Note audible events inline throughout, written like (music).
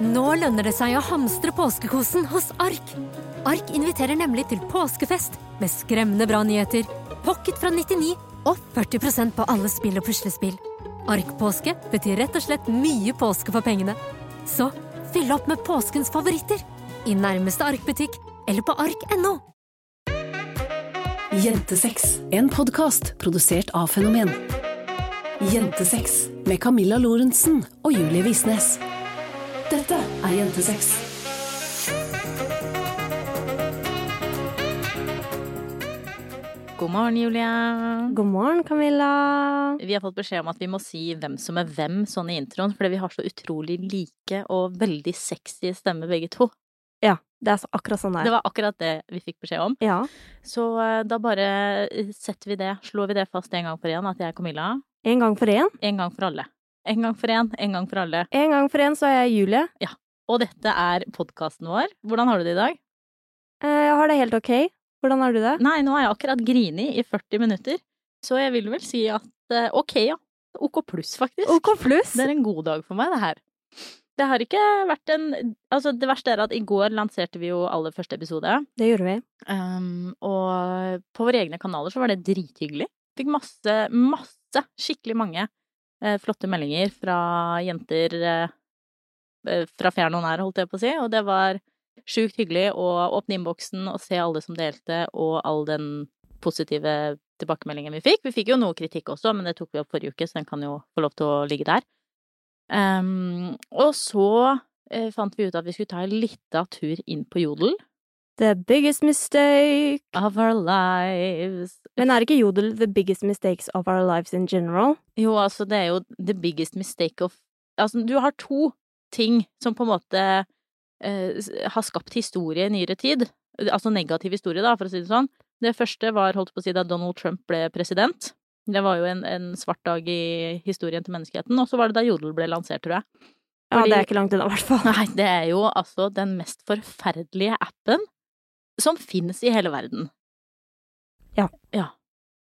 Nå lønner det seg å hamstre påskekosen hos Ark. Ark inviterer nemlig til påskefest med skremmende bra nyheter, pocket fra 99 og 40% på alle spill og puslespill. Ark-påske betyr rett og slett mye påske for pengene. Så fyll opp med påskens favoritter i nærmeste Ark-butikk eller på ark.no. Jentesex, en podkast produsert av Fenomen. Jentesex med Camilla Lorentzen og Julie Visnes. Dette er Jentesex. God morgen, Julie. God morgen, Camilla. Vi har fått beskjed om at vi må si hvem som er hvem sånn i introen, fordi vi har så utrolig like og veldig sexy stemmer begge to. Ja, det er akkurat sånn det Det er. var akkurat det vi fikk beskjed om. Ja. Så eh, da bare eh, setter vi det, slår vi det fast en gang for én, at jeg er Camilla. En gang for én. En gang for alle. En gang for én, en gang for alle. En gang for én så er jeg Julie. Og dette er podkasten vår. Hvordan har du det i dag? Eh, Jeg har det helt ok. Hvordan har du det? Nei, nå har jeg akkurat grini i 40 minutter, så jeg vil vel si at eh, ok, ja. OK pluss, faktisk. OK pluss. Det er en god dag for meg, det her. Det har ikke vært en Altså, det verste er at i går lanserte vi jo aller første episode. Det gjorde vi. Um, og på våre egne kanaler så var det drithyggelig. Fikk masse, masse, skikkelig mange flotte meldinger fra jenter eh, eh, fra fjern og nær, holdt jeg på å si. Og det var sjukt hyggelig å åpne innboksen og se alle som delte, og all den positive tilbakemeldingen vi fikk. Vi fikk jo noe kritikk også, men det tok vi opp forrige uke, så den kan jo få lov til å ligge der. Um, og så eh, fant vi ut at vi skulle ta en lita tur inn på Jodel. The biggest mistake. Of our lives. Men er ikke jodel the biggest mistakes of our lives in general? Jo, altså, det er jo the biggest mistake of Altså, du har to ting som på en måte eh, har skapt historie i nyere tid. Altså negativ historie, da, for å si det sånn. Det første var, holdt på å si, da Donald Trump ble president. Det var jo en, en svart dag i historien til menneskeheten. Og så var det da Jodel ble lansert, tror jeg. Ja, det er ikke langt unna, i hvert fall. Nei, det er jo altså den mest forferdelige appen som finnes i hele verden. Ja. Ja.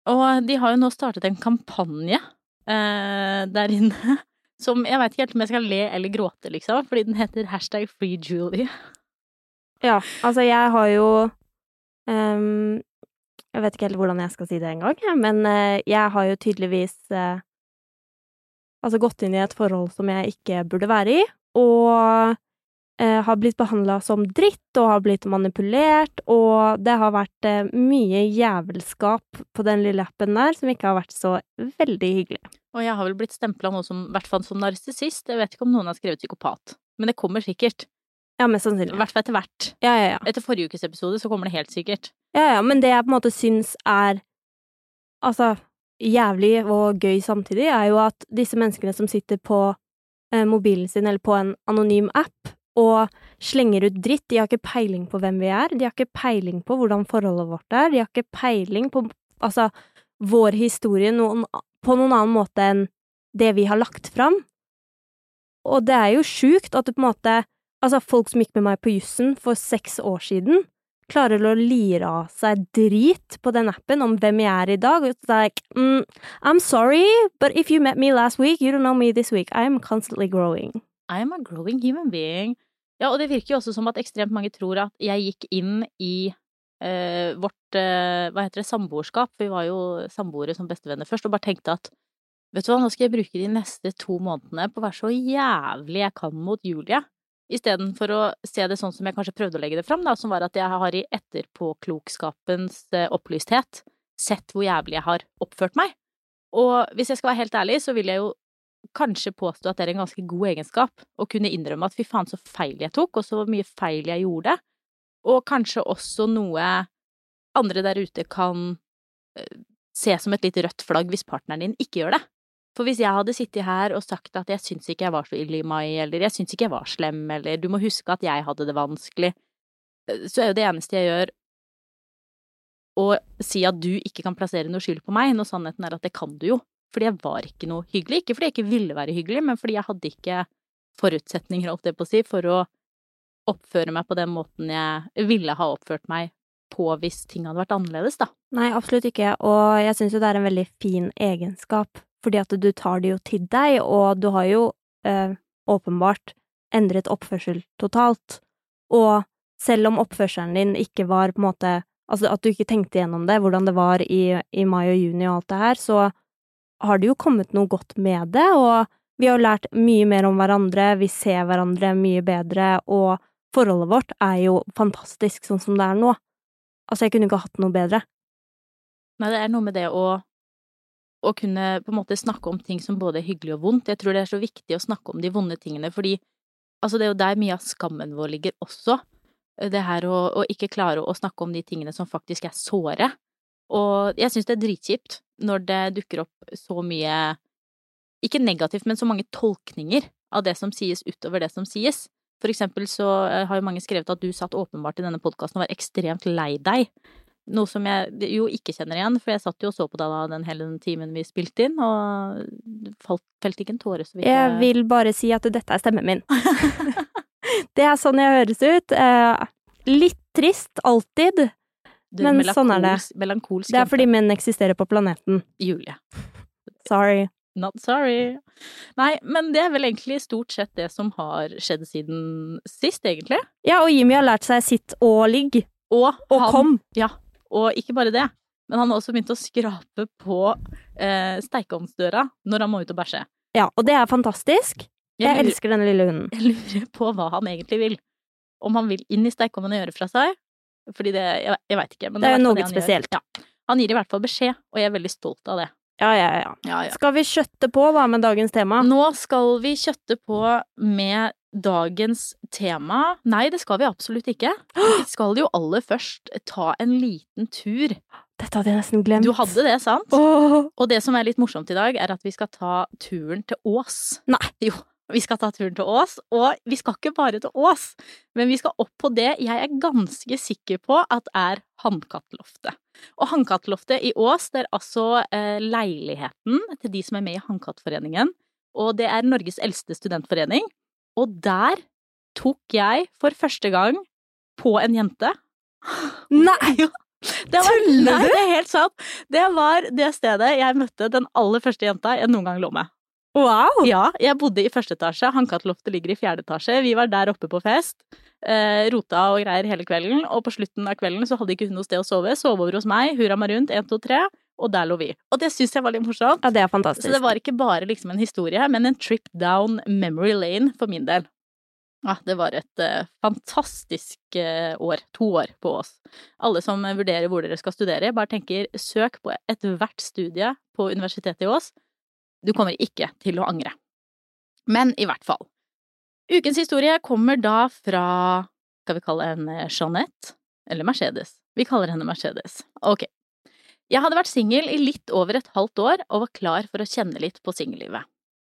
Og de har jo nå startet en kampanje eh, der inne (laughs) som jeg vet ikke helt om jeg skal le eller gråte, liksom, fordi den heter hashtag free Julie. Ja, altså jeg har jo um, Jeg vet ikke helt hvordan jeg skal si det engang, men uh, jeg har jo tydeligvis uh, Altså gått inn i et forhold som jeg ikke burde være i, og eh, har blitt behandla som dritt og har blitt manipulert, og det har vært eh, mye jævelskap på den lille appen der som ikke har vært så veldig hyggelig. Og jeg har vel blitt stempla nå som, i hvert fall som narsissist, jeg vet ikke om noen har skrevet psykopat, men det kommer sikkert. Ja, mest I sannsynlig. hvert fall etter hvert. Ja, ja, ja. Etter forrige ukes episode så kommer det helt sikkert. Ja, ja, men det jeg på en måte syns er altså jævlig og gøy samtidig, er jo at disse menneskene som sitter på eh, mobilen sin eller på en anonym app og slenger ut dritt, de har ikke peiling på hvem vi er, de har ikke peiling på hvordan forholdet vårt er, de har ikke peiling på altså vår historie noen, på noen annen måte enn det vi har lagt fram. Og det er jo sjukt at du på en måte Altså, folk som gikk med meg på jussen for seks år siden, klarer å lire av seg drit på den appen om hvem jeg er i dag. It's like, mm, I'm sorry, but if you met me last week, you don't know me this week. I am constantly growing. I am a growing human being. Ja, og det virker jo også som at ekstremt mange tror at jeg gikk inn i eh, vårt eh, hva heter det, samboerskap, vi var jo samboere som bestevenner først, og bare tenkte at vet du hva, nå skal jeg bruke de neste to månedene på å være så jævlig jeg kan mot Julie, istedenfor å se det sånn som jeg kanskje prøvde å legge det fram, da, som var at jeg har i etterpåklokskapens eh, opplysthet sett hvor jævlig jeg har oppført meg. Og hvis jeg skal være helt ærlig, så vil jeg jo kanskje påstå at det er en ganske god egenskap å kunne innrømme at fy faen så feil jeg tok, og så mye feil jeg gjorde, og kanskje også noe andre der ute kan eh, se som et litt rødt flagg hvis partneren din ikke gjør det. For hvis jeg hadde sittet her og sagt at jeg syns ikke jeg var så ille i mai, eller jeg syns ikke jeg var slem, eller du må huske at jeg hadde det vanskelig, eh, så er jo det eneste jeg gjør å si at du ikke kan plassere noe skyld på meg, når sannheten er at det kan du jo. Fordi jeg var ikke noe hyggelig. Ikke fordi jeg ikke ville være hyggelig, men fordi jeg hadde ikke forutsetninger, holdt jeg på å si, for å oppføre meg på den måten jeg ville ha oppført meg på hvis ting hadde vært annerledes, da. Nei, absolutt ikke, og jeg syns jo det er en veldig fin egenskap, fordi at du tar det jo til deg, og du har jo øh, åpenbart endret oppførsel totalt. Og selv om oppførselen din ikke var på en måte Altså at du ikke tenkte gjennom det, hvordan det var i, i mai og juni og alt det her, så har det jo kommet noe godt med det, og vi har lært mye mer om hverandre, vi ser hverandre mye bedre, og forholdet vårt er jo fantastisk sånn som det er nå. Altså, jeg kunne ikke hatt noe bedre. Nei, det er noe med det å, å kunne på en måte snakke om ting som både er hyggelig og vondt. Jeg tror det er så viktig å snakke om de vonde tingene, fordi altså, det er jo der mye av skammen vår ligger også. Det her å, å ikke klare å snakke om de tingene som faktisk er såre. Og jeg syns det er dritkjipt når det dukker opp så mye ikke negativt, men så mange tolkninger av det som sies utover det som sies. For eksempel så eh, har jo mange skrevet at du satt åpenbart i denne podkasten og var ekstremt lei deg. Noe som jeg jo ikke kjenner igjen, for jeg satt jo og så på deg da den hele den timen vi spilte inn, og falt, felte ikke en tåre så vidt Jeg vil bare si at dette er stemmen min. (laughs) det er sånn jeg høres ut. Eh, litt trist, alltid. Men sånn er det. melankolsk- Det er fordi menn eksisterer på planeten. Julie. Sorry. Not sorry. Nei, men det er vel egentlig stort sett det som har skjedd siden sist, egentlig. Ja, og Jimmy har lært seg sitt og ligg. Og, Og han, kom. Ja, og ikke bare det, men han har også begynt å skrape på eh, steikeovnsdøra når han må ut og bæsje. Ja, og det er fantastisk. Jeg lurer- elsker denne lille hunden. jeg lurer på hva han egentlig vil. Om han vil inn i steikeovnen og gjøre fra seg. Fordi det Jeg, jeg veit ikke. Men Det er jo noe han gjør. spesielt. Ja. Han gir i hvert fall beskjed, og jeg er veldig stolt av det. Ja, ja, ja. Ja, ja. Skal vi kjøtte på, hva med dagens tema? Nå skal vi kjøtte på med dagens tema. Nei, det skal vi absolutt ikke. Vi (gasps) skal jo aller først ta en liten tur. Dette hadde jeg nesten glemt. Du hadde det, sant? Åh. Og det som er litt morsomt i dag, er at vi skal ta turen til Ås. Nei. Jo, vi skal ta turen til Ås, og vi skal ikke bare til Ås, men vi skal opp på det jeg er ganske sikker på at er Hannkattloftet. Og Hannkattloftet i Ås, det er altså eh, leiligheten til de som er med i Hannkattforeningen, og det er Norges eldste studentforening. Og der tok jeg for første gang på en jente. Nei! (laughs) Jo, det var, Tuller nei, det er helt sant. Det var det stedet jeg møtte den aller første jenta jeg noen gang lå med. Wow! Ja, jeg bodde i første etasje, Hannkattloftet ligger i fjerde etasje. Vi var der oppe på fest, eh, rota og greier hele kvelden, og på slutten av kvelden så hadde ikke hun noe sted å sove. Sove over hos meg, hurra meg rundt, én, to, tre, og der lå vi. Og det syns jeg var litt morsomt. Ja, det er fantastisk. Så det var ikke bare liksom en historie, men en trip down memory lane for min del. Ja, det var et uh, fantastisk uh, år. To år på Ås. Alle som vurderer hvor dere skal studere, bare tenker søk på ethvert studie på Universitetet i Ås. Du kommer ikke til å angre. Men i hvert fall. Ukens historie kommer da fra Skal vi kalle henne Jeanette? Eller Mercedes? Vi kaller henne Mercedes. Ok. Jeg hadde vært singel i litt over et halvt år og var klar for å kjenne litt på singellivet.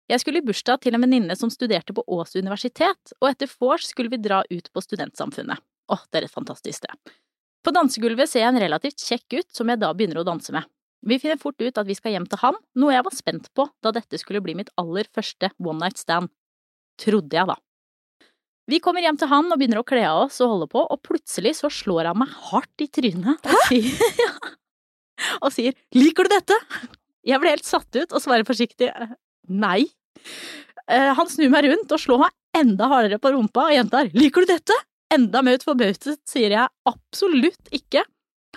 Jeg skulle i bursdag til en venninne som studerte på Ås universitet, og etter vors skulle vi dra ut på Studentsamfunnet. Åh, det er et fantastisk sted. På dansegulvet ser jeg en relativt kjekk gutt som jeg da begynner å danse med. Vi finner fort ut at vi skal hjem til han, noe jeg var spent på da dette skulle bli mitt aller første one night stand. Trodde jeg, da. Vi kommer hjem til han og begynner å kle av oss og holde på, og plutselig så slår han meg hardt i trynet og sier, (laughs) ja, og sier Liker du dette? Jeg ble helt satt ut og svarer forsiktig nei. Eh, Han snur meg rundt og slår meg enda hardere på rumpa og gjentar Liker du dette? Enda mer forbauset sier jeg absolutt ikke.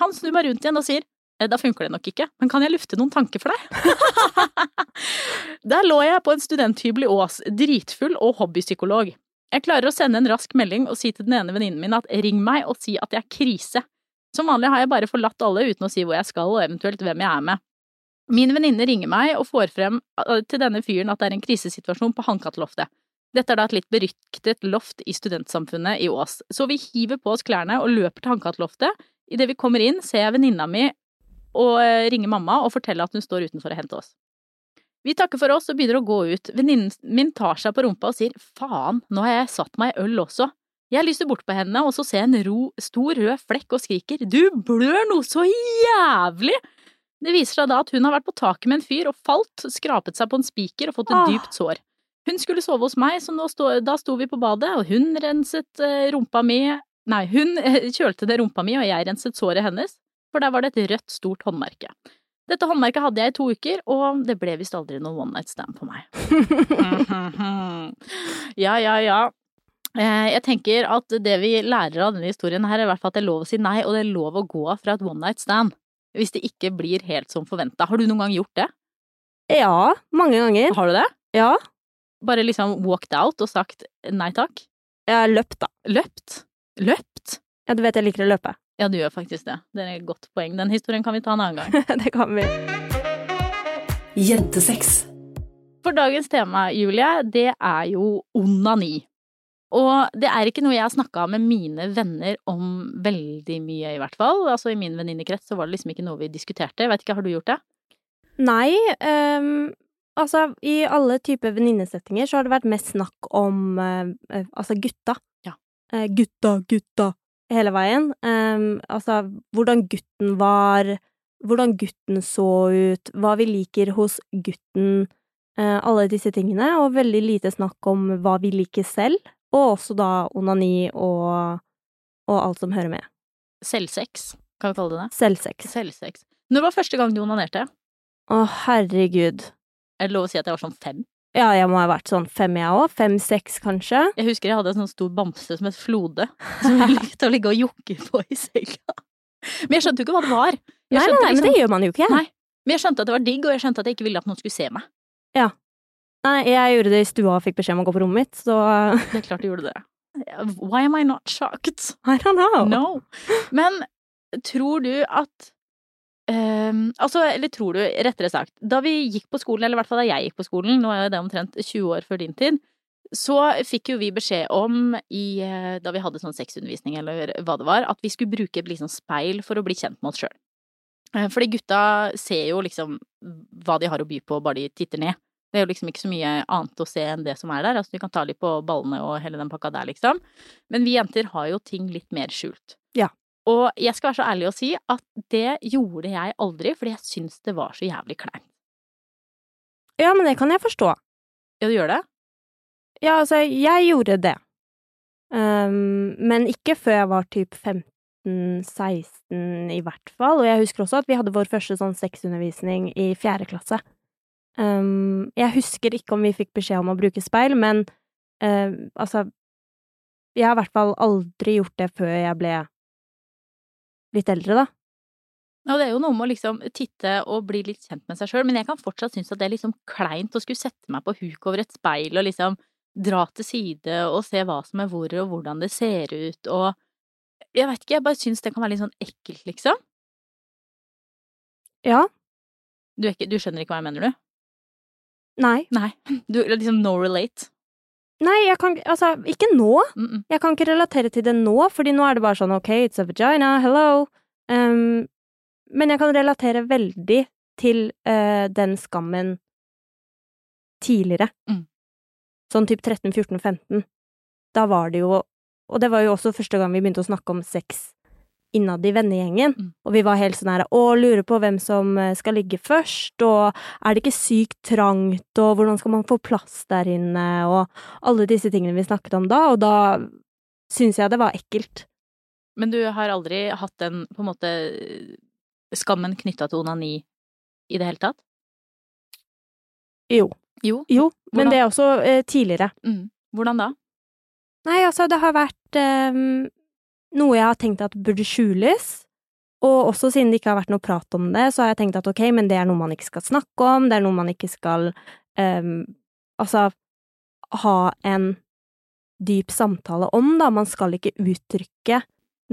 Han snur meg rundt igjen og sier «Eh, da funker det nok ikke, men kan jeg lufte noen tanker for deg? (laughs) Der lå jeg på en studenthybel i Ås, dritfull og hobbypsykolog. Jeg klarer å sende en rask melding og si til den ene venninnen min at ring meg og si at jeg er krise. Som vanlig har jeg bare forlatt alle uten å si hvor jeg skal og eventuelt hvem jeg er med. Min venninne ringer meg og får frem eh, til denne fyren at det er en krisesituasjon på Hannkattloftet. Dette er da et litt beryktet loft i studentsamfunnet i Ås, så vi hiver på oss klærne og løper til Hannkattloftet. Idet vi kommer inn, ser jeg venninna mi og ringe ringer mamma og forteller at hun står utenfor og henter oss. Vi takker for oss og begynner å gå ut. Venninnen min tar seg på rumpa og sier faen, nå har jeg satt meg i øl også. Jeg lyser bort på henne, og så ser jeg en ro, stor rød flekk og skriker du blør noe så jævlig! Det viser seg da at hun har vært på taket med en fyr og falt, skrapet seg på en spiker og fått et dypt sår. Hun skulle sove hos meg, så stå, da sto vi på badet, og hun renset eh, rumpa mi Nei, hun eh, kjølte det rumpa mi, og jeg renset såret hennes, for der var det et rødt, stort håndmerke. Dette håndmerket hadde jeg i to uker, og det ble visst aldri noen one night stand på meg. (laughs) ja, ja, ja. Eh, Jeg tenker at det vi lærer av denne historien her, er i hvert fall at det er lov å si nei, og det er lov å gå fra et one night stand. Hvis det ikke blir helt som forventa. Har du noen gang gjort det? Ja, mange ganger. Har du det? Ja. Bare liksom walked out og sagt nei takk? Jeg har løpt, da. Løpt? Løpt? Ja, du vet jeg liker å løpe. (laughs) Ja, du gjør faktisk det. Det er et godt poeng. Den historien kan vi ta en annen gang. (laughs) det kan vi. Jentesex. For dagens tema, Julie, det er jo onani. Og det er ikke noe jeg har snakka med mine venner om veldig mye, i hvert fall. Altså i min venninnekrets så var det liksom ikke noe vi diskuterte. Jeg vet ikke, har du gjort det? Nei, Um, altså i alle typer venninnesettinger så har det vært mest snakk om eh, altså gutta. Ja. Uh, gutta, gutta, hele veien. Um, altså hvordan gutten var, hvordan gutten så ut, hva vi liker hos gutten, uh, alle disse tingene, og veldig lite snakk om hva vi liker selv, og også da onani og, og alt som hører med. Selvsex, kan vi kalle det det? Selvsex. Selvsex. Når var første gang du onanerte? Å, herregud. Er det lov å si at jeg var sånn fem? Ja, jeg må ha vært sånn fem, jeg òg. Fem-seks, kanskje. Jeg husker jeg hadde en sånn stor bamse som het Flode, som jeg (laughs) likte å ligge og jokke på i senga. Men jeg skjønte jo ikke hva det var. Jeg Nei, nei, nei, men liksom- det gjør man jo ikke. Nei. Men jeg skjønte at det var digg, og jeg skjønte at jeg ikke ville at noen skulle se meg. Ja. Nei, jeg gjorde det i stua og fikk beskjed om å gå på rommet mitt, så (laughs) Det er klart du gjorde det. Why am I not shocked? I don't know. No. Men tror du at ehm, Altså, eller tror du, rettere sagt, da vi gikk på skolen, eller i hvert fall da jeg gikk på skolen, nå er jo det omtrent 20 år før din tid, så fikk jo vi beskjed om i eh, Da vi hadde sånn sexundervisning, eller hva det var, at vi skulle bruke et liksom speil for å bli kjent med oss sjøl. Fordi gutta ser jo liksom hva de har å by på, bare de titter ned. Det er jo liksom ikke så mye annet å se enn det som er der. Altså, de kan ta litt på ballene og hele den pakka der, liksom. Men vi jenter har jo ting litt mer skjult. Og jeg skal være så ærlig å si at det gjorde jeg aldri, fordi jeg syns det var så jævlig kleint. Ja, men det kan jeg forstå. Ja, du gjør det? Ja, altså, jeg gjorde det. Um, men ikke før jeg var typ 15-16 i hvert fall, og jeg husker også at vi hadde vår første sånn sexundervisning i fjerde klasse. Um, jeg husker ikke om vi fikk beskjed om å bruke speil, men uh, altså Jeg har i hvert fall aldri gjort det før jeg ble litt eldre, da. Ja, det er jo noe med å liksom titte og bli litt kjent med seg sjøl, men jeg kan fortsatt synes at det er liksom kleint å skulle sette meg på huk over et speil og liksom dra til side og se hva som er hvor og hvordan det ser ut og Jeg vet ikke, jeg bare synes det kan være litt sånn ekkelt, liksom. Ja. Du, er ikke, du skjønner ikke hva jeg mener, du? Nei. Nei. (laughs) Du liksom no relate. Nei, jeg kan Altså, ikke nå. Mm -mm. Jeg kan ikke relatere til det nå, fordi nå er det bare sånn ok, it's a vagina, hello. Um, men jeg kan relatere veldig til uh, den skammen tidligere. Mm. Sånn typ 13, 14, 15. Da var det jo Og det var jo også første gang vi begynte å snakke om sex innad i vennegjengen. Mm. Og vi var helt sånn her å, lurer på hvem som eh, skal ligge først, og er det ikke sykt trangt, og hvordan skal man få plass der inne, og alle disse tingene vi snakket om da, og da syns jeg det var ekkelt. Men du har aldri hatt den på en måte skammen knytta til onani i det hele tatt? Jo. Jo. Jo, men Hvordan? det er også eh, tidligere. Mm. Hvordan da? Nei, altså, det har vært eh, noe jeg har tenkt at burde skjules. Og også siden det ikke har vært noe prat om det, så har jeg tenkt at ok, men det er noe man ikke skal snakke om, det er noe man ikke skal um, altså ha en dyp samtale om, da. Man skal ikke uttrykke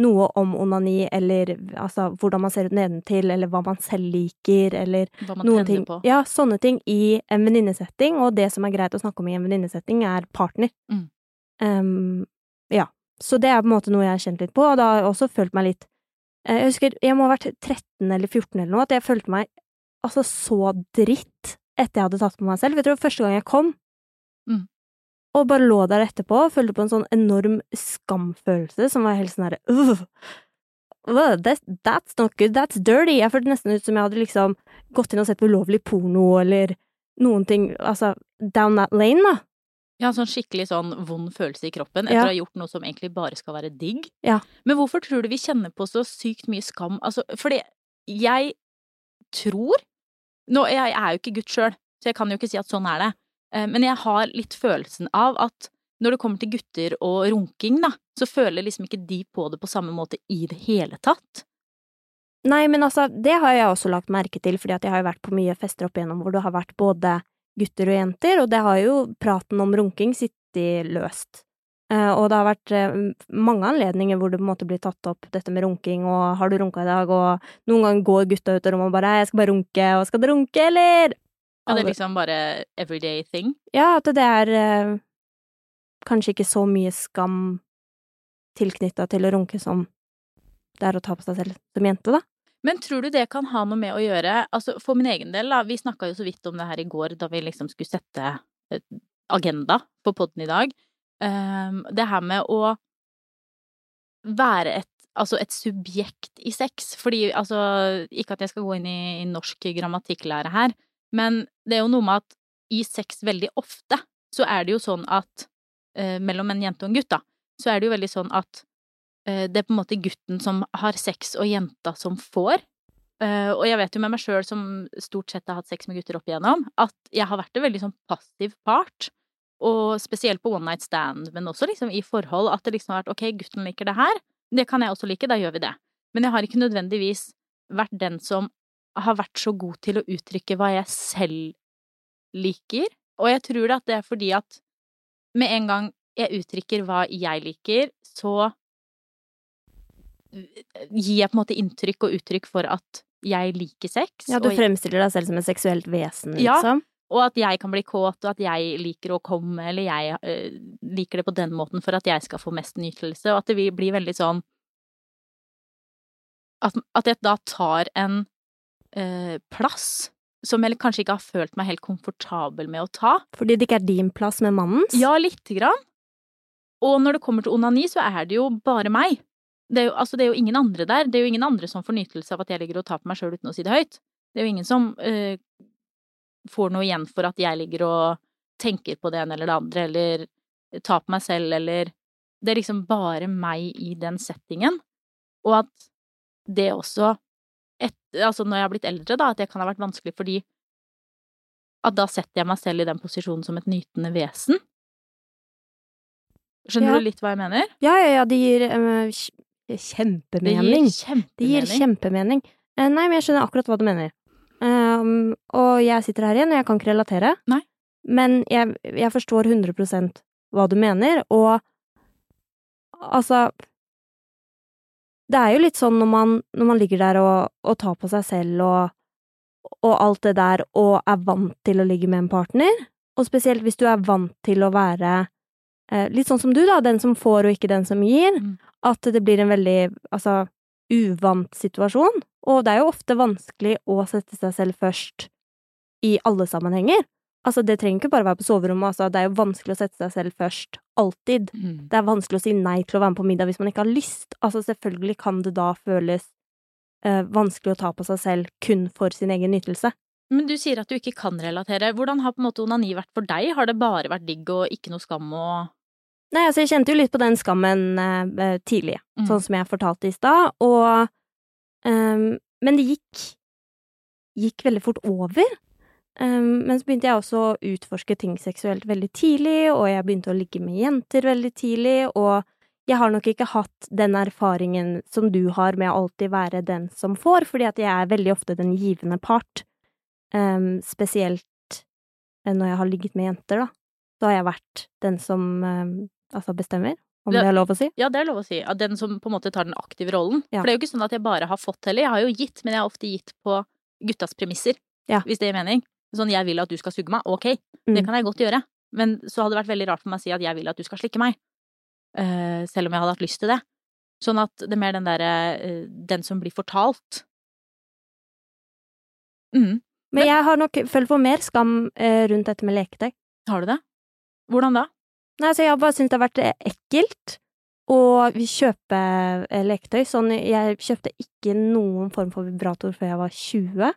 noe om onani, eller altså hvordan man ser ut nedentil, eller hva man selv liker, eller Hva man noen ting. på? Ja, sånne ting i en venninnesetting, og det som er greit å snakke om i en venninnesetting, er partner. Mm. Um, ja. Så det er på en måte noe jeg har kjent litt på, og da har jeg også følt meg litt eh, Jeg husker jeg må ha vært 13 eller 14 eller noe, at jeg følte meg altså så dritt etter jeg hadde tatt på meg selv. Du, det første gang jeg kom. Mm. Og bare lå der etterpå og følte på en sånn enorm skamfølelse som var helt sånn herre «Ugh! Ugh, that's, that's not good, that's dirty. Jeg følte nesten ut som jeg hadde liksom gått inn og sett på ulovlig porno eller noen ting, altså down that lane, da. Ja, sånn skikkelig sånn vond følelse i kroppen etter Ja. å ha gjort noe som egentlig bare skal være digg. Ja. Men hvorfor tror du vi kjenner på så sykt mye skam? Altså, fordi jeg tror Nå, jeg er jo ikke gutt sjøl, så jeg kan jo ikke si at sånn er det. Eh, Men jeg har litt følelsen av at når det kommer til gutter og runking, da, så føler liksom ikke de på det på samme måte i det hele tatt. Nei, men altså, det har jeg også lagt merke til, fordi at jeg har jo vært på mye fester opp igjennom hvor det har vært både gutter og jenter, og det har jo praten om runking sittet løst. Eh, og det har vært eh, mange anledninger hvor det på en måte blir tatt opp dette med runking, og har du runka i dag, og noen ganger går gutta ut av rommet og bare 'jeg skal bare runke', og 'skal du runke', eller? Ja, det er liksom bare everyday thing. Ja, at det er eh, kanskje ikke så mye skam tilknytta til å runke som det er å ta på seg selv som jente, da. Men tror du det kan ha noe med å gjøre Altså, for min egen del, da, vi snakka jo så vidt om det her i går da vi liksom skulle sette eh, agenda på podden i dag. Ehm, det her med å være et Altså et subjekt i sex, fordi altså Ikke at jeg skal gå inn i, i norsk grammatikklære her, men det er jo noe med at i sex veldig ofte så er det jo sånn at eh, mellom en jente og en gutt, da, så er det jo veldig sånn at det er på en måte gutten som har sex, og jenta som får. Eh, og jeg vet jo med meg sjøl, som stort sett har hatt sex med gutter opp igjennom, at jeg har vært en veldig sånn passiv part. Og spesielt på one night stand, men også liksom i forhold, at det liksom har vært ok, gutten liker det her, det kan jeg også like, da gjør vi det. Men jeg har ikke nødvendigvis vært den som har vært så god til å uttrykke hva jeg selv liker. Og jeg tror at det er fordi at med en gang jeg uttrykker hva jeg liker, så gir jeg på en måte inntrykk og uttrykk for at jeg liker sex. Ja, du og, fremstiller deg selv som et seksuelt vesen, Ja. liksom. og at jeg kan bli kåt, og at jeg liker å komme, eller jeg eh, liker det på den måten for at jeg skal få mest nytelse, og at det blir veldig sånn At, at jeg da tar en eh, plass som jeg kanskje ikke har følt meg helt komfortabel med å ta. Fordi det ikke er din plass med mannens. Ja, lite grann. Og når det kommer til onani, så er det jo bare meg. Det er jo, altså, det er jo ingen andre der. Det er jo ingen andre som får nytelse av at jeg ligger og tar på meg sjøl uten å si det høyt. Det er jo ingen som øh, får noe igjen for at jeg ligger og tenker på det ene eller det andre, eller tar på meg selv, eller Det er liksom bare meg i den settingen. Og at det også et, Altså når jeg har blitt eldre, da, at det kan ha vært vanskelig fordi at da setter jeg meg selv i den posisjonen som et nytende vesen. Skjønner Ja. du litt hva jeg mener? Ja, ja, ja, det gir eh, kj- Det gir kjempemening. Det gir kjempemening. Eh, nei, men jeg skjønner akkurat hva du mener. Um, og jeg sitter her igjen, og jeg kan ikke relatere. Nei. Men jeg, jeg forstår 100% hva du mener, og altså Det er jo litt sånn når man, når man ligger der og, og tar på seg selv og, og alt det der, og er vant til å ligge med en partner, og spesielt hvis du er vant til å være litt sånn som du, da, den som får og ikke den som gir, Mm. at det blir en veldig, altså, uvant situasjon. Og det er jo ofte vanskelig å sette seg selv først i alle sammenhenger. Altså, det trenger ikke bare være på soverommet, altså, det er jo vanskelig å sette seg selv først. Alltid. Mm. Det er vanskelig å si nei til å være med på middag hvis man ikke har lyst. Altså, selvfølgelig kan det da føles eh, vanskelig å ta på seg selv kun for sin egen nytelse. Men du sier at du ikke kan relatere. Hvordan har på en måte onani vært for deg? Har det bare vært digg og ikke noe skam og Nei, altså, jeg kjente jo litt på den skammen eh, eh, tidlig, Mm. sånn som jeg fortalte i stad, og um, Men det gikk gikk veldig fort over. Um, men så begynte jeg også å utforske ting seksuelt veldig tidlig, og jeg begynte å ligge med jenter veldig tidlig, og jeg har nok ikke hatt den erfaringen som du har med å alltid være den som får, fordi at jeg er veldig ofte den givende part. um, spesielt eh, når jeg har ligget med jenter, da. Da har jeg vært den som altså bestemmer, om det, det er lov å si. Ja, det er lov å si. At den som på en måte tar den aktive rollen. Ja. For det er jo ikke sånn at jeg bare har fått heller. Jeg har jo gitt, men jeg har ofte gitt på guttas premisser. Ja. Hvis det gir mening. Sånn 'jeg vil at du skal suge meg'. Ok, Mm. det kan jeg godt gjøre. Men så hadde det vært veldig rart for meg å si at 'jeg vil at du skal slikke meg'. Uh, selv om jeg hadde hatt lyst til det. Sånn at det er mer den derre uh, den som blir fortalt. Mm. Men jeg har nok følt på mer skam uh, rundt dette med leketøy. Har du det? Hvordan da? Nei, altså, jeg bare syntes det har vært eh, ekkelt å kjøpe eh, leketøy. Sånn, jeg kjøpte ikke noen form for vibrator før jeg var 20.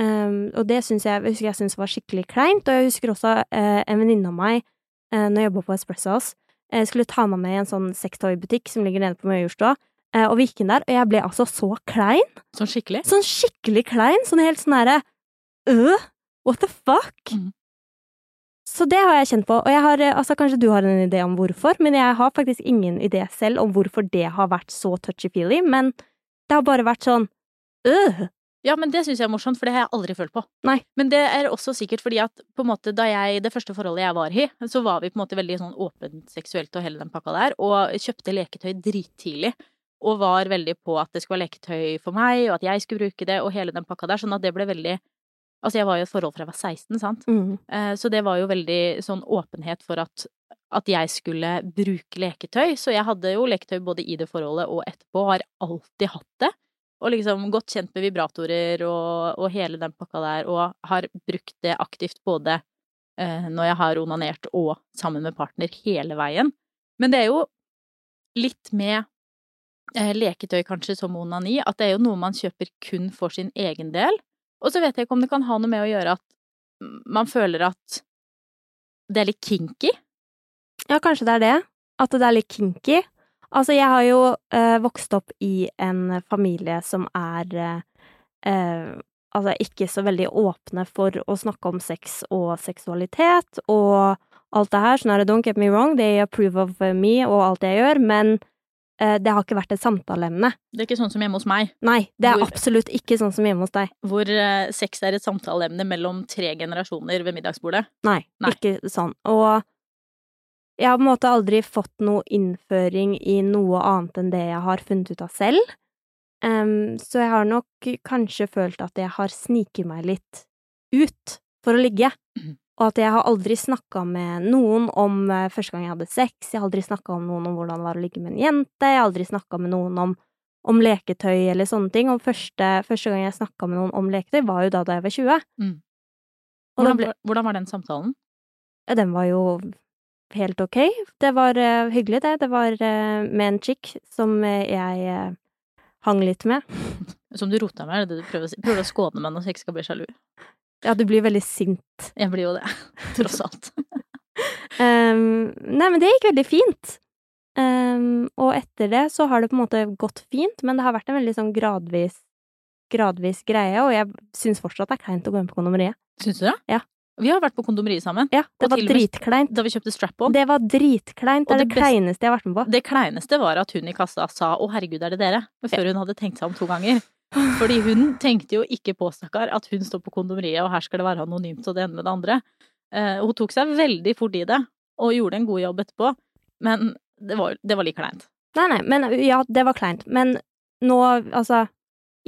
Um, og det syns jeg, jeg jeg synes var skikkelig kleint. Og jeg husker også uh, en venninne av meg, uh, når jeg jobba på Espresso House, uh, skulle ta meg med i en sånn sextoy-butikk som ligger nede på Majorstua. Eh, og vi gikk inn der, og jeg ble altså så klein. Sånn skikkelig? Sånn skikkelig klein. Sånn helt sånn herre øh, What the fuck? Mhm. Så det har jeg kjent på. Og jeg har, eh, altså kanskje du har en idé om hvorfor, men jeg har faktisk ingen idé selv om hvorfor det har vært så touchy-feely, men det har bare vært sånn øh. Ja, men det syns jeg er morsomt, for det har jeg aldri følt på. Nei. Men det er også sikkert fordi at på en måte da jeg, det første forholdet jeg var i, så var vi på en måte veldig sånn åpent seksuelt og hele den pakka der, og kjøpte leketøy drittidlig. Og var veldig på at det skulle være leketøy for meg, og at jeg skulle bruke det, og hele den pakka der. Sånn at det ble veldig Altså, jeg var jo i et forhold fra jeg var 16, sant. Mm. Eh, Så det var jo veldig sånn åpenhet for at, at jeg skulle bruke leketøy. Så jeg hadde jo leketøy både i det forholdet og etterpå, og har alltid hatt det. Og liksom godt kjent med vibratorer og, og hele den pakka der, og har brukt det aktivt både eh, når jeg har onanert og sammen med partner hele veien. Men det er jo litt med eh, leketøy kanskje som onani, at det er jo noe man kjøper kun for sin egen del. Og så vet jeg ikke om det kan ha noe med å gjøre at man føler at det er litt kinky. Ja, kanskje det er det. At det er litt kinky. Altså, jeg har jo eh, vokst opp i en familie som er eh, Altså ikke så veldig åpne for å snakke om sex og seksualitet og alt det her. Sånn er det, don't get me wrong, they approve of me og alt jeg gjør, men det har ikke vært et samtaleemne. Det er ikke sånn som hjemme hos meg, Nei, det er Hvor- absolutt ikke sånn som hjemme hos deg. hvor eh, sex er et samtaleemne mellom tre generasjoner ved middagsbordet. Nei, Nei. ikke sånn. Og jeg har på en måte aldri fått noe innføring i noe annet enn det jeg har funnet ut av selv. Um, så jeg har nok kanskje følt at jeg har sniket meg litt ut for å ligge. Mhm. Og at jeg har aldri snakka med noen om eh, første gang jeg hadde sex, jeg har aldri snakka med noen om hvordan det var å ligge med en jente, jeg har aldri snakka med noen om, om leketøy eller sånne ting. Og første, første gang jeg snakka med noen om leketøy, var jo da da jeg var 20. Mm. Hvordan, ble, hvordan var den samtalen? ja, den var jo helt ok. Det var uh, hyggelig, det. Det var uh, med en chick som uh, jeg hang litt med. (laughs) Som du rota med, er det det du prøver å si? Prøver å skåne meg når jeg ikke skal bli sjalu? Ja, du blir veldig sint. Jeg blir jo det, (laughs) tross alt. (laughs) um, nei, men det gikk veldig fint. Um, og etter det så har det på en måte gått fint, men det har vært en veldig sånn gradvis gradvis greie, og jeg syns fortsatt det er kleint å gå inn på kondomeriet. Syns du det? Ja. Vi har vært på kondomeriet sammen. Ja, det var dritkleint. Da vi kjøpte strap-on. Det var dritkleint. Det er det det kleineste jeg har vært med på. Det kleineste var at hun i kassa sa 'Å, herregud, er det dere?' før hun hadde tenkt seg om to ganger. Fordi hun tenkte jo ikke på, stakkar, at hun står på kondomeriet, og her skal det være anonymt og det ene med det andre. Uh, hun tok seg veldig fort i det, og gjorde en god jobb etterpå. Men det var, det var litt kleint. Nei, nei, men ja, det var kleint. Men nå, altså,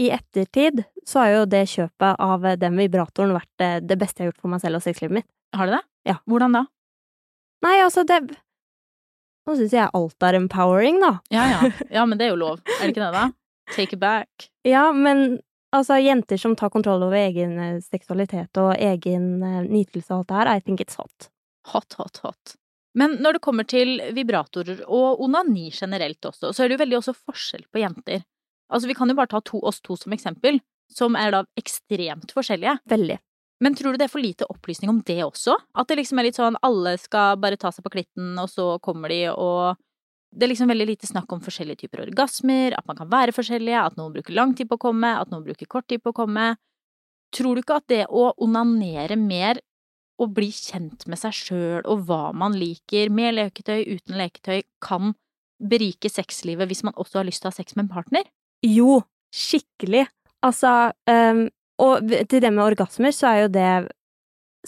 i ettertid så har jo det kjøpet av den vibratoren vært eh, det beste jeg har gjort for meg selv og sexlivet mitt. Har det det? Ja. Hvordan da? Nei, altså, det Nå syns jeg alt er empowering, da. Ja ja. (laughs) Ja, men det er jo lov. Er det ikke det, da? Take it back. Ja, men altså, jenter som tar kontroll over egen eh, seksualitet og egen eh, nytelse og alt det her, I think it's hot. Hot, hot, hot. Men når det kommer til vibratorer og onani generelt også, så er det jo veldig også forskjell på jenter. Altså, vi kan jo bare ta to, oss to som eksempel, som er da ekstremt forskjellige. Veldig. Men tror du det er for lite opplysning om det også? At det liksom er litt sånn alle skal bare ta seg på klitten, og så kommer de, og det er liksom veldig lite snakk om forskjellige typer orgasmer, at man kan være forskjellige, at noen bruker lang tid på å komme, at noen bruker kort tid på å komme. Tror du ikke at det å onanere mer og bli kjent med seg sjøl og hva man liker, med leketøy, uten leketøy, kan berike sexlivet hvis man også har lyst til å ha sex med en partner? Jo, skikkelig. Altså, um, og til det med orgasmer, så er jo det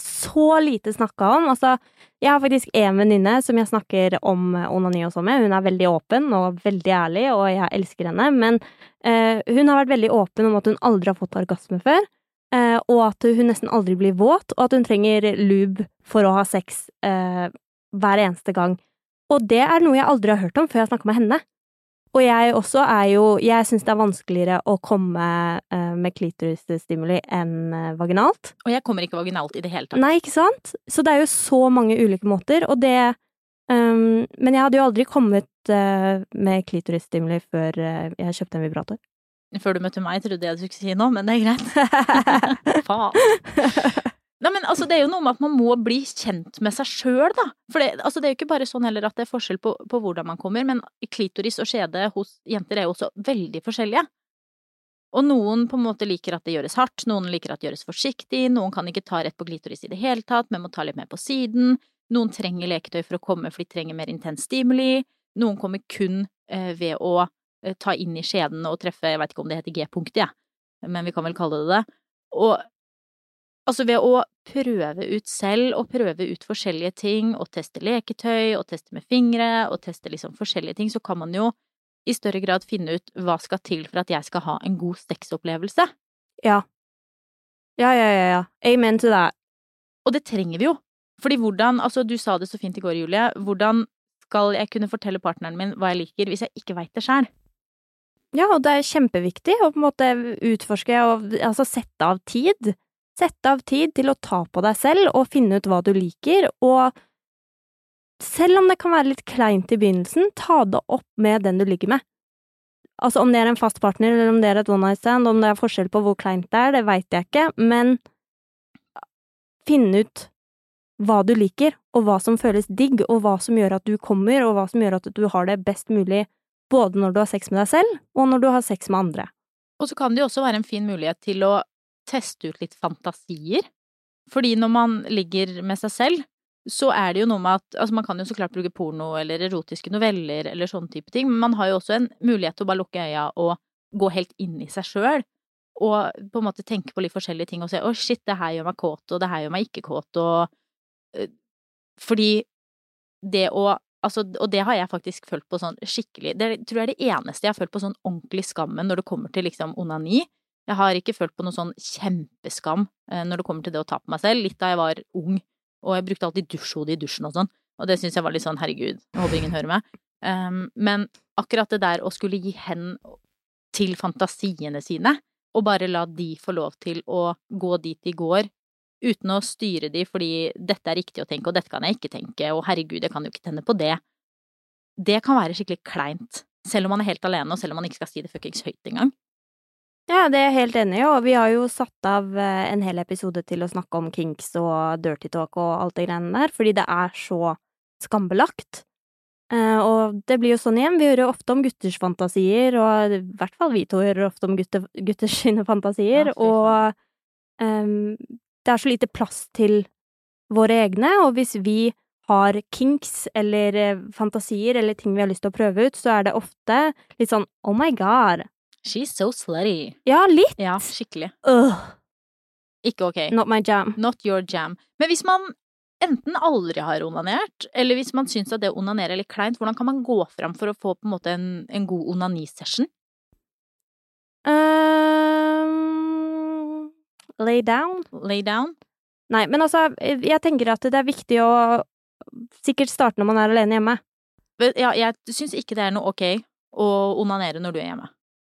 så lite snakka om. Altså, jeg har faktisk en venninne som jeg snakker om eh, onani og med. Hun er veldig åpen og veldig ærlig, og jeg elsker henne. Men eh, hun har vært veldig åpen om at hun aldri har fått orgasme før. eh, og at hun nesten aldri blir våt, og at hun trenger lube for å ha sex eh, hver eneste gang. Og det er noe jeg aldri har hørt om før jeg snakka med henne. Og jeg også er jo Jeg syns det er vanskeligere å komme eh, med klitorisstimuli enn eh, vaginalt. Og jeg kommer ikke vaginalt i det hele tatt. Nei, ikke sant? Så det er jo så mange ulike måter, og det um, Men jeg hadde jo aldri kommet uh, med klitorisstimuli før uh, jeg kjøpte en vibrator. Før du møtte meg, trodde jeg du skulle si noe, men det er greit. (laughs) Faen. Nei, men altså, det er jo noe med at man må bli kjent med seg sjøl, da. For det, altså, det er jo ikke bare sånn heller at det er forskjell på, på hvordan man kommer, men klitoris og skjede hos jenter er jo også veldig forskjellige. Og noen på en måte liker at det gjøres hardt, noen liker at det gjøres forsiktig, noen kan ikke ta rett på glitoris i det hele tatt, men må ta litt mer på siden, noen trenger leketøy for å komme for de trenger mer intens stimuli, noen kommer kun eh, ved å eh, ta inn i skjeden og treffe, jeg vet ikke om det heter G-punktet, jeg, ja. men vi kan vel kalle det det. Og altså ved å prøve ut selv og prøve ut forskjellige ting og teste leketøy og teste med fingre og teste liksom forskjellige ting, så kan man jo i større grad finne ut hva skal til for at jeg skal ha en god sexopplevelse. Ja. Ja, ja, ja, ja. Amen to that. Og det trenger vi jo. Fordi hvordan, altså du sa det så fint i går, Julie, hvordan skal jeg kunne fortelle partneren min hva jeg liker hvis jeg ikke veit det sjæl? Ja, og det er kjempeviktig å på en måte utforske og altså sette av tid. Sette av tid til å ta på deg selv og finne ut hva du liker, og selv om det kan være litt kleint i begynnelsen, ta det opp med den du ligger med. Altså, om det er en fast partner, eller om det er et one night stand, om det er forskjell på hvor kleint det er, det veit jeg ikke, men finne ut hva du liker, og hva som føles digg, og hva som gjør at du kommer, og hva som gjør at du har det best mulig både når du har sex med deg selv, og når du har sex med andre. Og så kan det jo også være en fin mulighet til å teste ut litt fantasier. Fordi når man ligger med seg selv, så er det jo noe med at altså man kan jo så klart bruke porno eller erotiske noveller eller sånne type ting, men man har jo også en mulighet til å bare lukke øya og gå helt inn i seg sjøl. Og på en måte tenke på litt forskjellige ting og se 'å, shit, det her gjør meg kåt', og 'det her gjør meg ikke kåt', og Fordi det å Altså, og det har jeg faktisk følt på sånn skikkelig Det tror jeg er det eneste jeg har følt på sånn ordentlig skammen når det kommer til liksom onani. Jeg har ikke følt på noe sånn kjempeskam øh, når det kommer til det å ta på meg selv. Litt da jeg var ung og jeg brukte alltid dusjhode i dusjen og sånn, og det syns jeg var litt sånn herregud, jeg håper ingen hører meg. Um, men akkurat det der å skulle gi hen til fantasiene sine, og bare la de få lov til å gå dit de går, uten å styre de fordi dette er riktig å tenke, og dette kan jeg ikke tenke, og herregud, jeg kan jo ikke tenne på det, det kan være skikkelig kleint. Selv om man er helt alene, og selv om man ikke skal si det fuckings høyt engang. Ja, det er jeg helt enig i, og vi har jo satt av eh, en hel episode til å snakke om kinks og dirty talk og alt det greiene der, fordi det er så skambelagt. Uh, og det blir jo sånn igjen, vi hører ofte om gutters fantasier, og i hvert fall vi to hører ofte om gutte, gutters (laughs) sine fantasier, ja, og um, det er så lite plass til våre egne, og hvis vi har kinks eller uh, fantasier eller ting vi har lyst til å prøve ut, så er det ofte litt sånn oh my god, She's so slutty. Ja, litt. Ja, skikkelig. Ugh. Ikke ok. Not my jam. Not your jam. Men hvis man enten aldri har onanert, eller hvis man syns at det å onanere er litt kleint, hvordan kan man gå fram for å få på en måte en, en god onanisession? Um, lay down? Lay down? Nei, men altså, jeg tenker at det er viktig å sikkert starte når man er alene hjemme. Ja, jeg syns ikke det er noe ok å onanere når du er hjemme.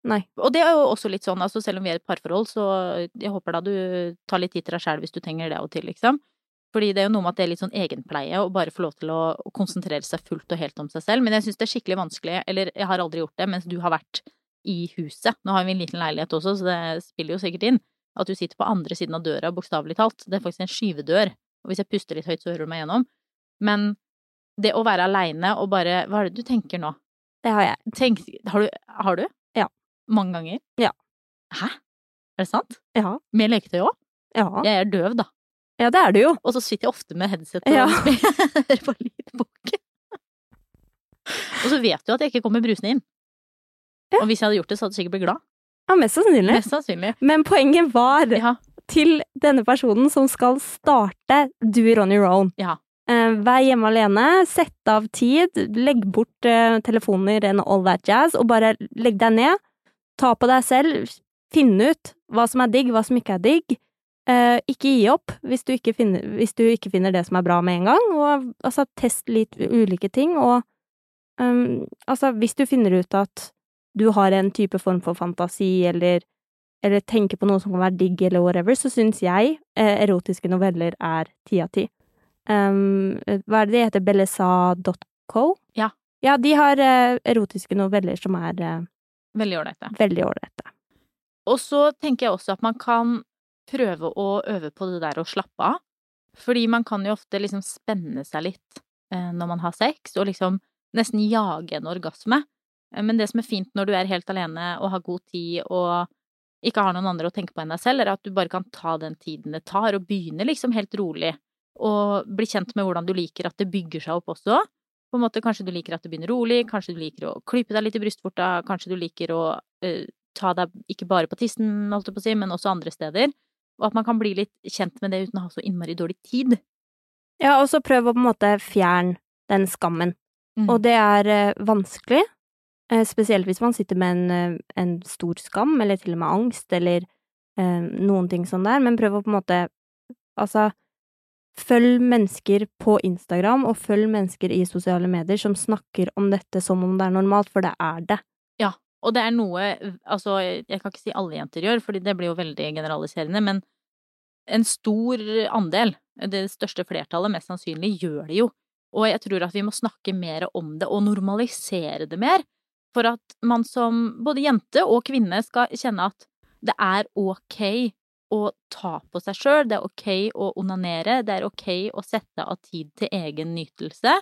Nei. Og det er jo også litt sånn, altså selv om vi er et parforhold, så jeg håper da du tar litt tid til deg sjæl hvis du trenger det av og til, liksom. Fordi det er jo noe med at det er litt sånn egenpleie å bare få lov til å, å konsentrere seg fullt og helt om seg selv. Men jeg syns det er skikkelig vanskelig, eller jeg har aldri gjort det mens du har vært i huset. Nå har vi en liten leilighet også, så det spiller jo sikkert inn. At du sitter på andre siden av døra, bokstavelig talt. Det er faktisk en skyvedør. Og hvis jeg puster litt høyt, så hører du meg gjennom. Men det å være aleine og bare Hva er det du tenker nå? Det har jeg. Tenk, har, du, har du? Mange ganger? Ja. Hæ? Er det sant? Ja. Med leketøy òg? Ja. Jeg er døv, da. Ja, det er du jo. Og så sitter jeg ofte med headset og Ja. (laughs) hører på lydbok. og så vet du at jeg ikke kommer brusende inn. Ja. Og hvis jeg hadde gjort det, så hadde du sikkert blitt glad. Ja, mest sannsynlig. Mest sannsynlig. Men poenget var Ja. til denne personen som skal starte Do it on your own. Ja. Eh, vær hjemme alene, sett av tid, legg bort eh, telefoner and all that jazz, og bare legg deg ned. Ta på deg selv, finne ut hva som er digg, hva som ikke er digg. Eh, ikke gi opp hvis du ikke, finner, hvis du ikke finner det som er bra med en gang, og altså test litt ulike ting, og um, altså hvis du finner ut at du har en type form for fantasi, eller, eller tenker på noe som kan være digg, eller whatever, så syns jeg eh, erotiske noveller er ti av ti. Um, hva er det de heter? Bellesa.co? Ja. Ja, de har eh, erotiske noveller som er eh, Veldig ålreite. veldig ålreite. Og så tenker jeg også at man kan prøve å øve på det der å slappe av. Fordi man kan jo ofte liksom spenne seg litt eh, når man har sex, og liksom nesten jage en orgasme. Eh, Men det som er fint når du er helt alene og har god tid og ikke har noen andre å tenke på enn deg selv, er at du bare kan ta den tiden det tar, og begynne liksom helt rolig. Og bli kjent med hvordan du liker at det bygger seg opp også. På en måte, Kanskje du liker at det begynner rolig, kanskje du liker å klype deg litt i brystvorta, kanskje du liker å uh, ta deg ikke bare på tissen, holdt jeg på å si, men også andre steder. Og at man kan bli litt kjent med det uten å ha så innmari dårlig tid. Ja, og så prøv å på en måte fjerne den skammen. Mm. Og det er uh, vanskelig, uh, spesielt hvis man sitter med en, en, stor skam, eller til og med angst, eller noen ting sånn der, men prøv å på en måte Altså, følg mennesker på Instagram, og følg mennesker i sosiale medier som snakker om dette som om det er normalt, for det er det. Ja, og det er noe Altså, jeg kan ikke si alle jenter gjør, fordi det blir jo veldig generaliserende, men en stor andel, det største flertallet mest sannsynlig, gjør det jo. Og jeg tror at vi må snakke mer om det, og normalisere det mer, for at man som både jente og kvinne skal kjenne at det er ok å ta på seg sjøl, det er ok å onanere, det er ok å sette av tid til egen nytelse.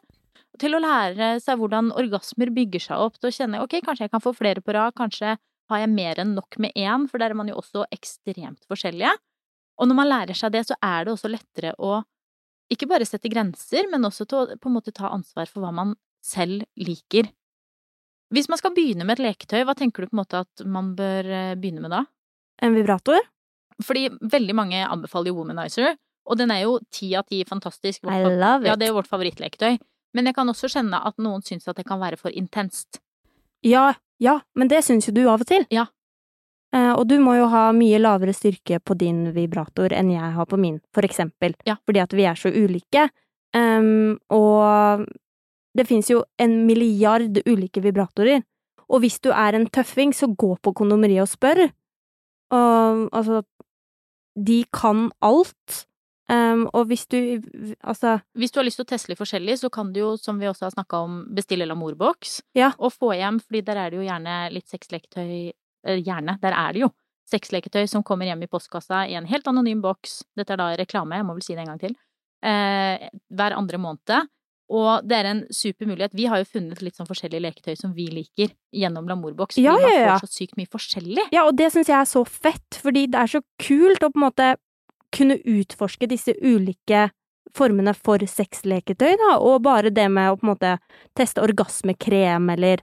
Til å lære seg hvordan orgasmer bygger seg opp, til å kjenne ok, kanskje jeg kan få flere på rad, kanskje har jeg mer enn nok med én, for der er man jo også ekstremt forskjellige. Og når man lærer seg det, så er det også lettere å ikke bare sette grenser, men også til å på en måte ta ansvar for hva man selv liker. Hvis man skal begynne med et leketøy, hva tenker du på en måte at man bør eh, begynne med da? En vibrator? Fordi veldig mange anbefaler jo Womanizer, og den er jo ti av ti fantastisk. I love it. Ja, det er jo vårt favorittleketøy. Men jeg kan også kjenne at noen syns at det kan være for intenst. Ja, ja, men det syns jo du av og til. Ja, Eh, og du må jo ha mye lavere styrke på din vibrator enn jeg har på min, for eksempel. Ja. Fordi at vi er så ulike. Um, og det fins jo en milliard ulike vibratorer. Og hvis du er en tøffing, så gå på kondomeriet og spør. Og altså De kan alt. Um, og hvis du altså Hvis du har lyst til å teste litt forskjellig, så kan du jo, som vi også har snakka om, bestille Lamour-boks. Ja. Og få hjem, fordi der er det jo gjerne litt sexleketøy gjerne, der er det jo sexleketøy som kommer hjem i postkassa i en helt anonym boks. Dette er da reklame, jeg må vel si det en gang til. Eh, hver andre måned. Og det er en super mulighet. Vi har jo funnet litt sånn forskjellige leketøy som vi liker gjennom Lamourbox. Ja, ja, ja. Vi så sykt mye forskjellig. Ja, og det syns jeg er så fett, fordi det er så kult å på en måte kunne utforske disse ulike formene for sexleketøy, da, og bare det med å på en måte teste orgasmekrem eller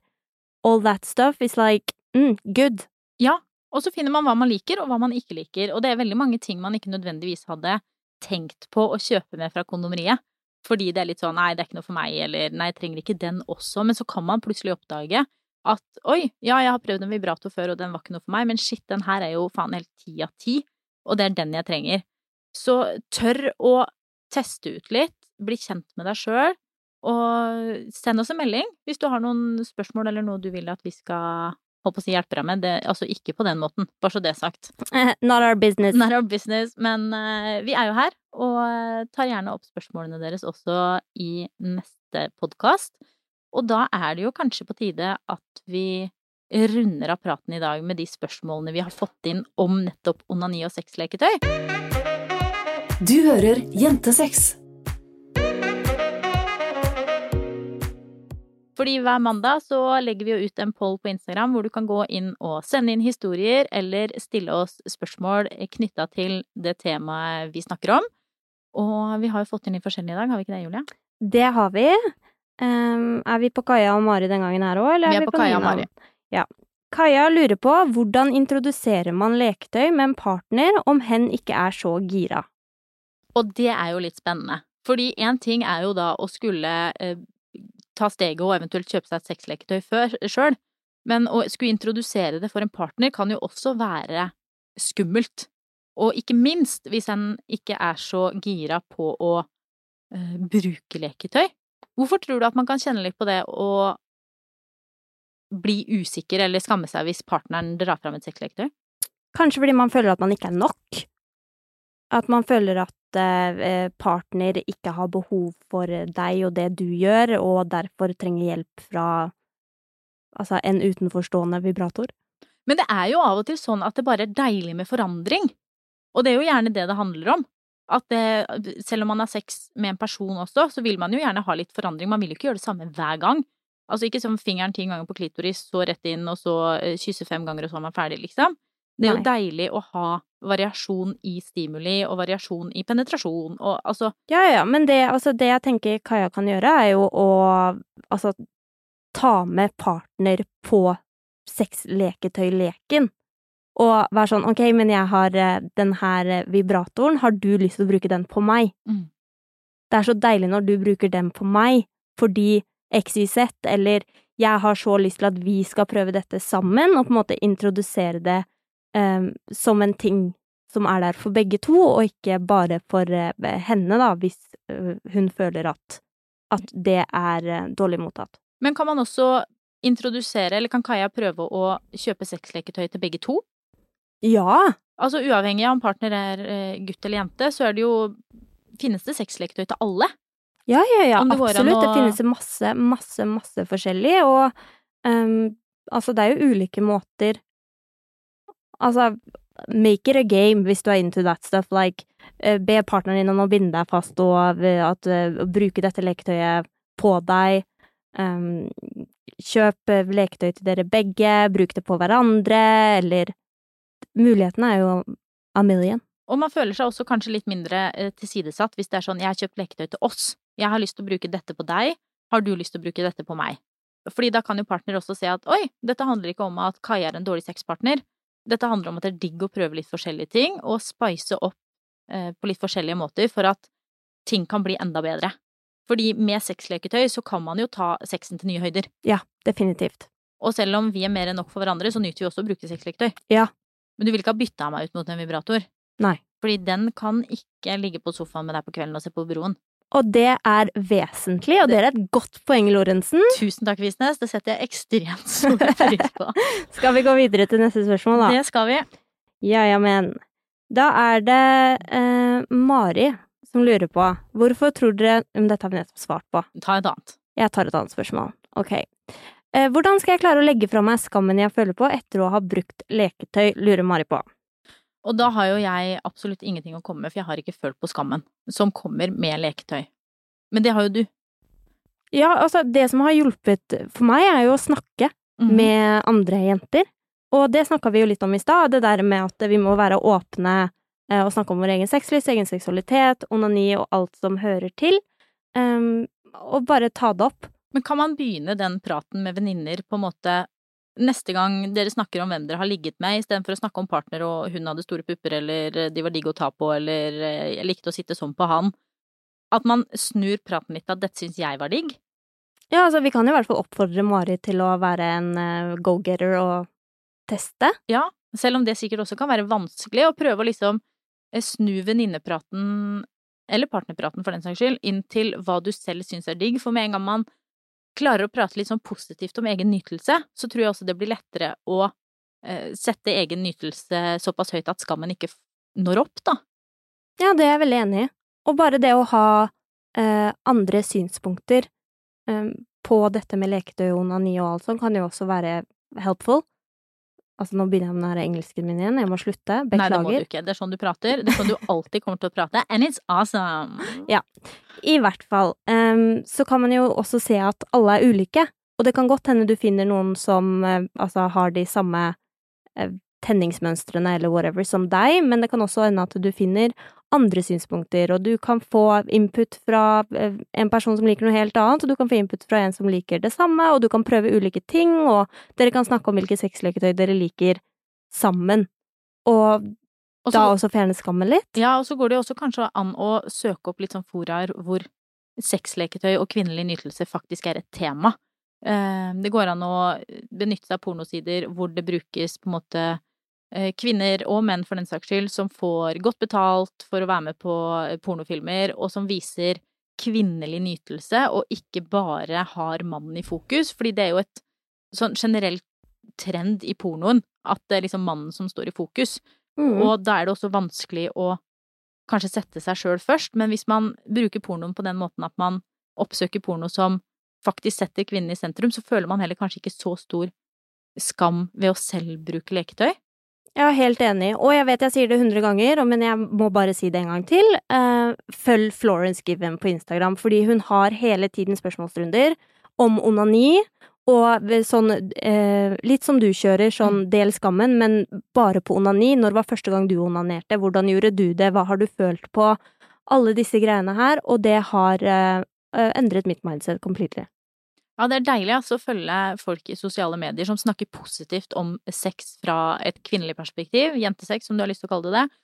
all that stuff is like mm, good. Ja, og så finner man hva man liker, og hva man ikke liker. Og det er veldig mange ting man ikke nødvendigvis hadde tenkt på å kjøpe med fra kondomeriet. Fordi det er litt sånn nei, det er ikke noe for meg, eller nei, jeg trenger ikke den også. Men så kan man plutselig oppdage at oi, ja, jeg har prøvd en vibrator før, og den var ikke noe for meg, men shit, den her er jo faen helt ti av ti, og det er den jeg trenger. Så tør å teste ut litt, bli kjent med deg sjøl, og send oss en melding hvis du har noen spørsmål eller noe du vil at vi skal holdt på å si hjelper deg med, det, altså ikke på den måten, bare så det er sagt. (laughs) Not our business. Not our business, men uh, vi er jo her, og uh, tar gjerne opp spørsmålene deres også i neste podkast. Og da er det jo kanskje på tide at vi runder av praten i dag med de spørsmålene vi har fått inn om nettopp onani og sexleketøy. Du hører Jentesex Fordi hver mandag så legger vi jo ut en poll på Instagram hvor du kan gå inn og sende inn historier eller stille oss spørsmål knytta til det temaet vi snakker om. Og vi har jo fått inn litt forskjellig i dag, har vi ikke det, Julie? Det har vi. Um, er vi på Kaja og Mari den gangen her òg, eller vi er, vi på, på Kaja og Mari. Ja. Kaja lurer på hvordan introduserer man leketøy med en partner om hen ikke er så gira? Og det er jo litt spennende. Fordi én ting er jo da å skulle eh, ta steget og eventuelt kjøpe seg et sexleketøy sjøl, men å skulle introdusere det for en partner kan jo også være skummelt. Og ikke minst hvis en ikke er så gira på å uh, bruke leketøy. Hvorfor tror du at man kan kjenne litt på det og bli usikker eller skamme seg hvis partneren drar fram et sexleketøy? Kanskje fordi man føler at man ikke er nok. At man føler at Eh, partner ikke har behov for deg og det du gjør, og derfor trenger hjelp fra altså en utenforstående vibrator. Men det er jo av og til sånn at det bare er deilig med forandring. Og det er jo gjerne det det handler om. At det, selv om man har sex med en person også, så vil man jo gjerne ha litt forandring. Man vil jo ikke gjøre det samme hver gang. Altså ikke som fingeren ti ganger på klitoris, så rett inn, og så eh, kysse fem ganger, og så er man ferdig, liksom. Det er jo Nei. deilig å ha variasjon i stimuli og variasjon i penetrasjon og altså Ja, ja, men det, altså, det jeg tenker Kaja kan gjøre, er jo å altså ta med partner på sexleketøyleken. Og være sånn ok, men jeg har eh, den her eh, vibratoren, har du lyst til å bruke den på meg? Mm. Det er så deilig når du bruker den på meg, fordi XYZ, eller jeg har så lyst til at vi skal prøve dette sammen, og på en måte introdusere det um, som en ting som er der for begge to, og ikke bare for uh, henne, da, hvis uh, hun føler at, at det er uh, dårlig mottatt. Men kan man også introdusere, eller kan Kaja prøve å kjøpe sexleketøy til begge to? Ja! Altså uavhengig av om partner er eh, gutt eller jente, så er det jo Finnes det sexleketøy til alle? Ja, ja, ja, det absolutt. absolutt. Det finnes masse, masse, masse forskjellig, og um, altså, det er jo ulike måter Altså, make it a game hvis du er into that stuff, like uh, be partneren din om å binde deg fast og eh, at, uh, bruke dette leketøyet på deg. Um, kjøp leketøy til dere begge, bruk det på hverandre, eller Mulighetene er jo a million. Og man føler seg også kanskje litt mindre eh, tilsidesatt hvis det er sånn jeg har kjøpt leketøy til oss, jeg har lyst til å bruke dette på deg, har du lyst til å bruke dette på meg? Fordi da kan jo partner også se at oi, dette handler ikke om at Kaja er en dårlig sexpartner, dette handler om at det er digg å prøve litt forskjellige ting, og spice opp eh, på litt forskjellige måter for at ting kan bli enda bedre. Fordi med sexleketøy så kan man jo ta sexen til nye høyder. Ja, definitivt. Og selv om vi er mer enn nok for hverandre, så nyter vi også å bruke sexleketøy. Ja. Men du vil ikke ha bytta meg ut mot en vibrator? Nei. Fordi den kan ikke ligge på sofaen med deg på kvelden og se på Broen. Og det er vesentlig, og det er et godt poeng, Lorentzen. Tusen takk, Visnes. Det setter jeg ekstremt stor pris (laughs) på. Skal vi gå videre til neste spørsmål, da? Det skal vi. Ja, ja, men. Da er det eh, Mari som lurer på hvorfor tror dere Men dette har vi nettopp svart på. Ta et annet. Jeg tar et annet spørsmål. Ok. Eh, hvordan skal jeg klare å legge fra meg skammen jeg føler på etter å ha brukt leketøy, lurer Mari på. Og da har jo jeg absolutt ingenting å komme med, for jeg har ikke følt på skammen som kommer med leketøy. Men det har jo du. Ja, altså, det som har hjulpet for meg, er jo å snakke mm. med andre jenter. Og det snakka vi jo litt om i stad, det der med at vi må være åpne eh, og snakke om vår egen sexlyst, egen seksualitet, onani og alt som hører til. Um, og bare ta det opp. Men kan man begynne den praten med venninner på en måte neste gang dere snakker om hvem dere har ligget med, istedenfor å snakke om partner og hun hadde store pupper, eller eh, de var digg å ta på, eller eh, jeg likte å sitte sånn på han, at man snur praten litt at dette syns jeg var digg? Ja, altså, vi kan i hvert fall oppfordre Mari til å være en eh, go-getter og teste. Ja, selv om det sikkert også kan være vanskelig, å prøve å liksom snu venninnepraten, eller partnerpraten for den saks skyld, inn til hva du selv syns er digg, for med en gang man klarer å prate litt sånn positivt om egen nytelse, så tror jeg også det blir lettere å eh, sette egen nytelse såpass høyt at skammen ikke når opp, da. Ja, det er jeg veldig enig i. Og bare det å ha eh, andre synspunkter eh, på dette med leketøy onani og alt sånt, kan jo også være helpful. Altså, nå begynner jeg med den her engelsken min igjen, jeg må slutte. Beklager. Nei, det må du ikke. Det er sånn du prater. Det er sånn du alltid kommer til å prate. And it's awesome! (laughs) Ja. I hvert fall. Um, så kan man jo også se at alle er ulike. Og det kan godt hende du finner noen som uh, altså har de samme eh, tenningsmønstrene eller whatever som deg, men det kan også hende at du finner andre synspunkter, og du kan få input fra eh, en person som liker noe helt annet, og du kan få input fra en som liker det samme, og du kan prøve ulike ting, og dere kan snakke om hvilke sexleketøy dere liker sammen. Og også, da også fjerne skammen litt. Ja, og så går det jo også kanskje an å søke opp litt sånn foraer hvor sexleketøy og kvinnelig nytelse faktisk er et tema. Eh, Det går an å benytte seg av pornosider hvor det brukes på en måte kvinner og menn for den saks skyld som får godt betalt for å være med på eh, pornofilmer, og som viser kvinnelig nytelse, og ikke bare har mannen i fokus, fordi det er jo et sånn generelt trend i pornoen at det er liksom mannen som står i fokus. Mm. Og da er det også vanskelig å kanskje sette seg sjøl først, men hvis man bruker pornoen på den måten at man oppsøker porno som faktisk setter kvinnen i sentrum, så føler man heller kanskje ikke så stor skam ved å selv bruke leketøy. Jeg er helt enig, og jeg vet jeg sier det hundre ganger, men jeg må bare si det en gang til. Eh, følg Florence Given på Instagram, fordi hun har hele tiden spørsmålsrunder om onani, Og sånn eh, Litt som du kjører, sånn del skammen, men bare på onani. Når var første gang du onanerte? Hvordan gjorde du det? Hva har du følt på? Alle disse greiene her, og det har eh, endret mitt mindset completely. Ja, det er deilig altså, å følge folk i sosiale medier som snakker positivt om sex fra et kvinnelig perspektiv, jentesex som du har lyst til å kalle det det,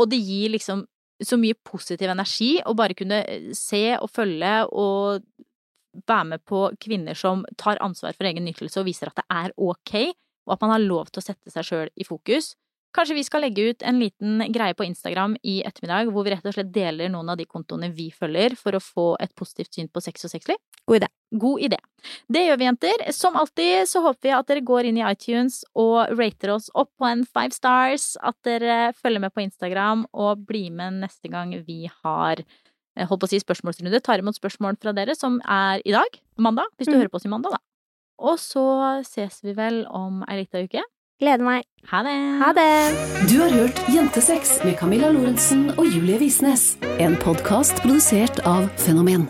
og det gir liksom så mye positiv energi å bare kunne se og følge og være med på kvinner som tar ansvar for egen nytelse og viser at det er ok, og at man har lov til å sette seg sjøl i fokus. Kanskje vi skal legge ut en liten greie på Instagram i ettermiddag hvor vi rett og slett deler noen av de kontoene vi følger for å få et positivt syn på sex og sexliv? God idé. God idé. Det gjør vi, jenter. Som alltid så håper vi at dere går inn i iTunes og rater oss opp på en five stars, at dere følger med på Instagram og blir med neste gang vi har eh, holdt på å si spørsmålsrunde, tar imot spørsmål fra dere, som er i dag, mandag, hvis du Mm. hører på oss i mandag, da. Og så ses vi vel om ei lita uke. Gleder meg. Ha det! Ha det! Du har hørt Jentesex med Camilla Lorentzen og Julie Visnes. En podkast produsert av Fenomen.